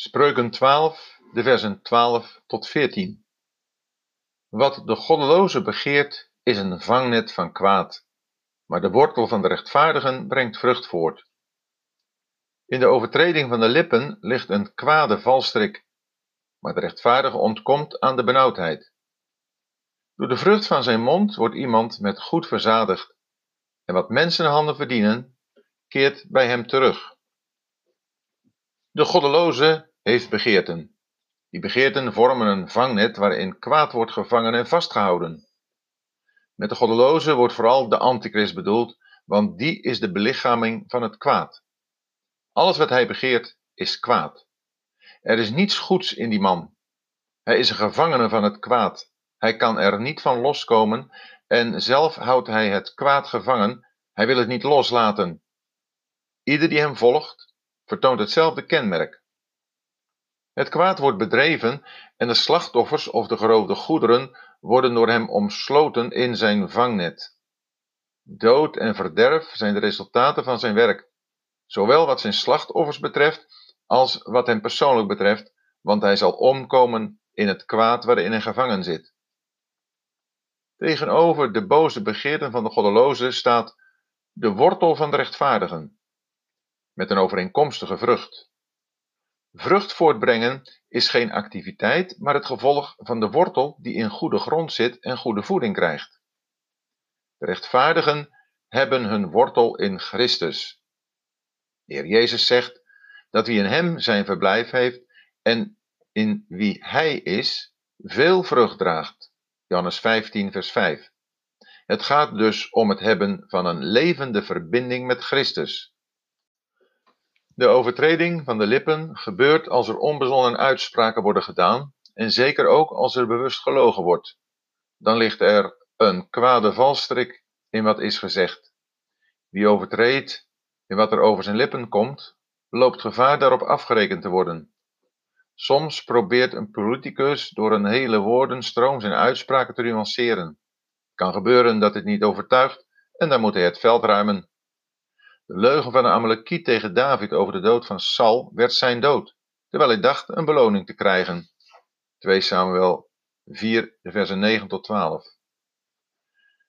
Spreuken 12, de versen 12 tot 14. Wat de goddeloze begeert, is een vangnet van kwaad, maar de wortel van de rechtvaardigen brengt vrucht voort. In de overtreding van de lippen ligt een kwade valstrik, maar de rechtvaardige ontkomt aan de benauwdheid. Door de vrucht van zijn mond wordt iemand met goed verzadigd, en wat mensenhanden verdienen, keert bij hem terug. De goddeloze heeft begeerten. Die begeerten vormen een vangnet waarin kwaad wordt gevangen en vastgehouden. Met de goddeloze wordt vooral de antichrist bedoeld, want die is de belichaming van het kwaad. Alles wat hij begeert is kwaad. Er is niets goeds in die man. Hij is een gevangene van het kwaad. Hij kan er niet van loskomen en zelf houdt hij het kwaad gevangen. Hij wil het niet loslaten. Ieder die hem volgt, vertoont hetzelfde kenmerk. Het kwaad wordt bedreven en de slachtoffers of de geroofde goederen worden door hem omsloten in zijn vangnet. Dood en verderf zijn de resultaten van zijn werk, zowel wat zijn slachtoffers betreft als wat hem persoonlijk betreft, want hij zal omkomen in het kwaad waarin hij gevangen zit. Tegenover de boze begeerten van de goddeloze staat de wortel van de rechtvaardigen, met een overeenkomstige vrucht. Vrucht voortbrengen is geen activiteit, maar het gevolg van de wortel die in goede grond zit en goede voeding krijgt. De rechtvaardigen hebben hun wortel in Christus. De Heer Jezus zegt dat wie in Hem zijn verblijf heeft en in wie Hij is, veel vrucht draagt. Johannes 15, vers 5. Het gaat dus om het hebben van een levende verbinding met Christus. De overtreding van de lippen gebeurt als er onbezonnen uitspraken worden gedaan en zeker ook als er bewust gelogen wordt. Dan ligt er een kwade valstrik in wat is gezegd. Wie overtreedt in wat er over zijn lippen komt, loopt gevaar daarop afgerekend te worden. Soms probeert een politicus door een hele woordenstroom zijn uitspraken te nuanceren. Het kan gebeuren dat dit niet overtuigt en dan moet hij het veld ruimen. De leugen van de Amalekiet tegen David over de dood van Saul werd zijn dood, terwijl hij dacht een beloning te krijgen. 2 Samuel 4, versen 9 tot 12.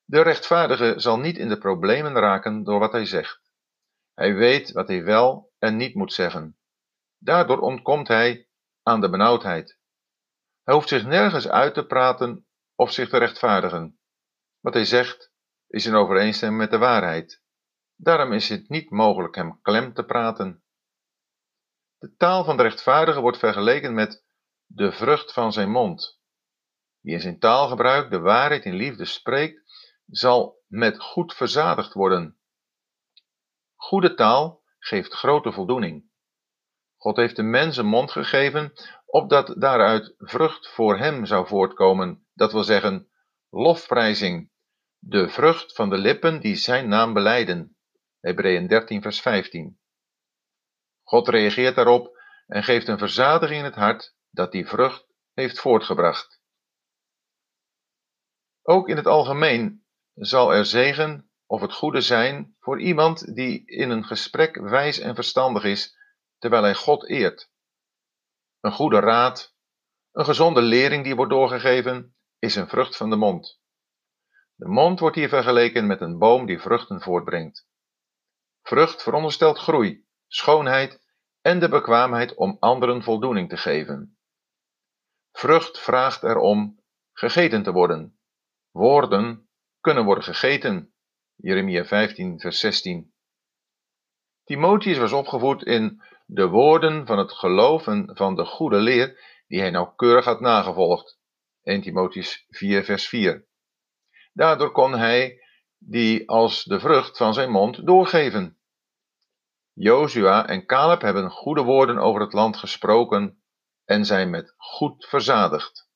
De rechtvaardige zal niet in de problemen raken door wat hij zegt. Hij weet wat hij wel en niet moet zeggen. Daardoor ontkomt hij aan de benauwdheid. Hij hoeft zich nergens uit te praten of zich te rechtvaardigen. Wat hij zegt is in overeenstemming met de waarheid. Daarom is het niet mogelijk hem klem te praten. De taal van de rechtvaardige wordt vergeleken met de vrucht van zijn mond. Wie in zijn taalgebruik de waarheid in liefde spreekt, zal met goed verzadigd worden. Goede taal geeft grote voldoening. God heeft de mens een mond gegeven, opdat daaruit vrucht voor hem zou voortkomen, dat wil zeggen lofprijzing, de vrucht van de lippen die zijn naam beleiden. Hebreeën 13, vers 15. God reageert daarop en geeft een verzadiging in het hart dat die vrucht heeft voortgebracht. Ook in het algemeen zal er zegen of het goede zijn voor iemand die in een gesprek wijs en verstandig is, terwijl hij God eert. Een goede raad, een gezonde lering die wordt doorgegeven, is een vrucht van de mond. De mond wordt hier vergeleken met een boom die vruchten voortbrengt. Vrucht veronderstelt groei, schoonheid en de bekwaamheid om anderen voldoening te geven. Vrucht vraagt erom gegeten te worden. Woorden kunnen worden gegeten. Jeremia 15, vers 16. Timotheus was opgevoed in de woorden van het geloven van de goede leer die hij nauwkeurig had nagevolgd. 1 Timotheus 4, vers 4. Daardoor kon hij die als de vrucht van zijn mond doorgeven. Jozua en Caleb hebben goede woorden over het land gesproken en zijn met goed verzadigd.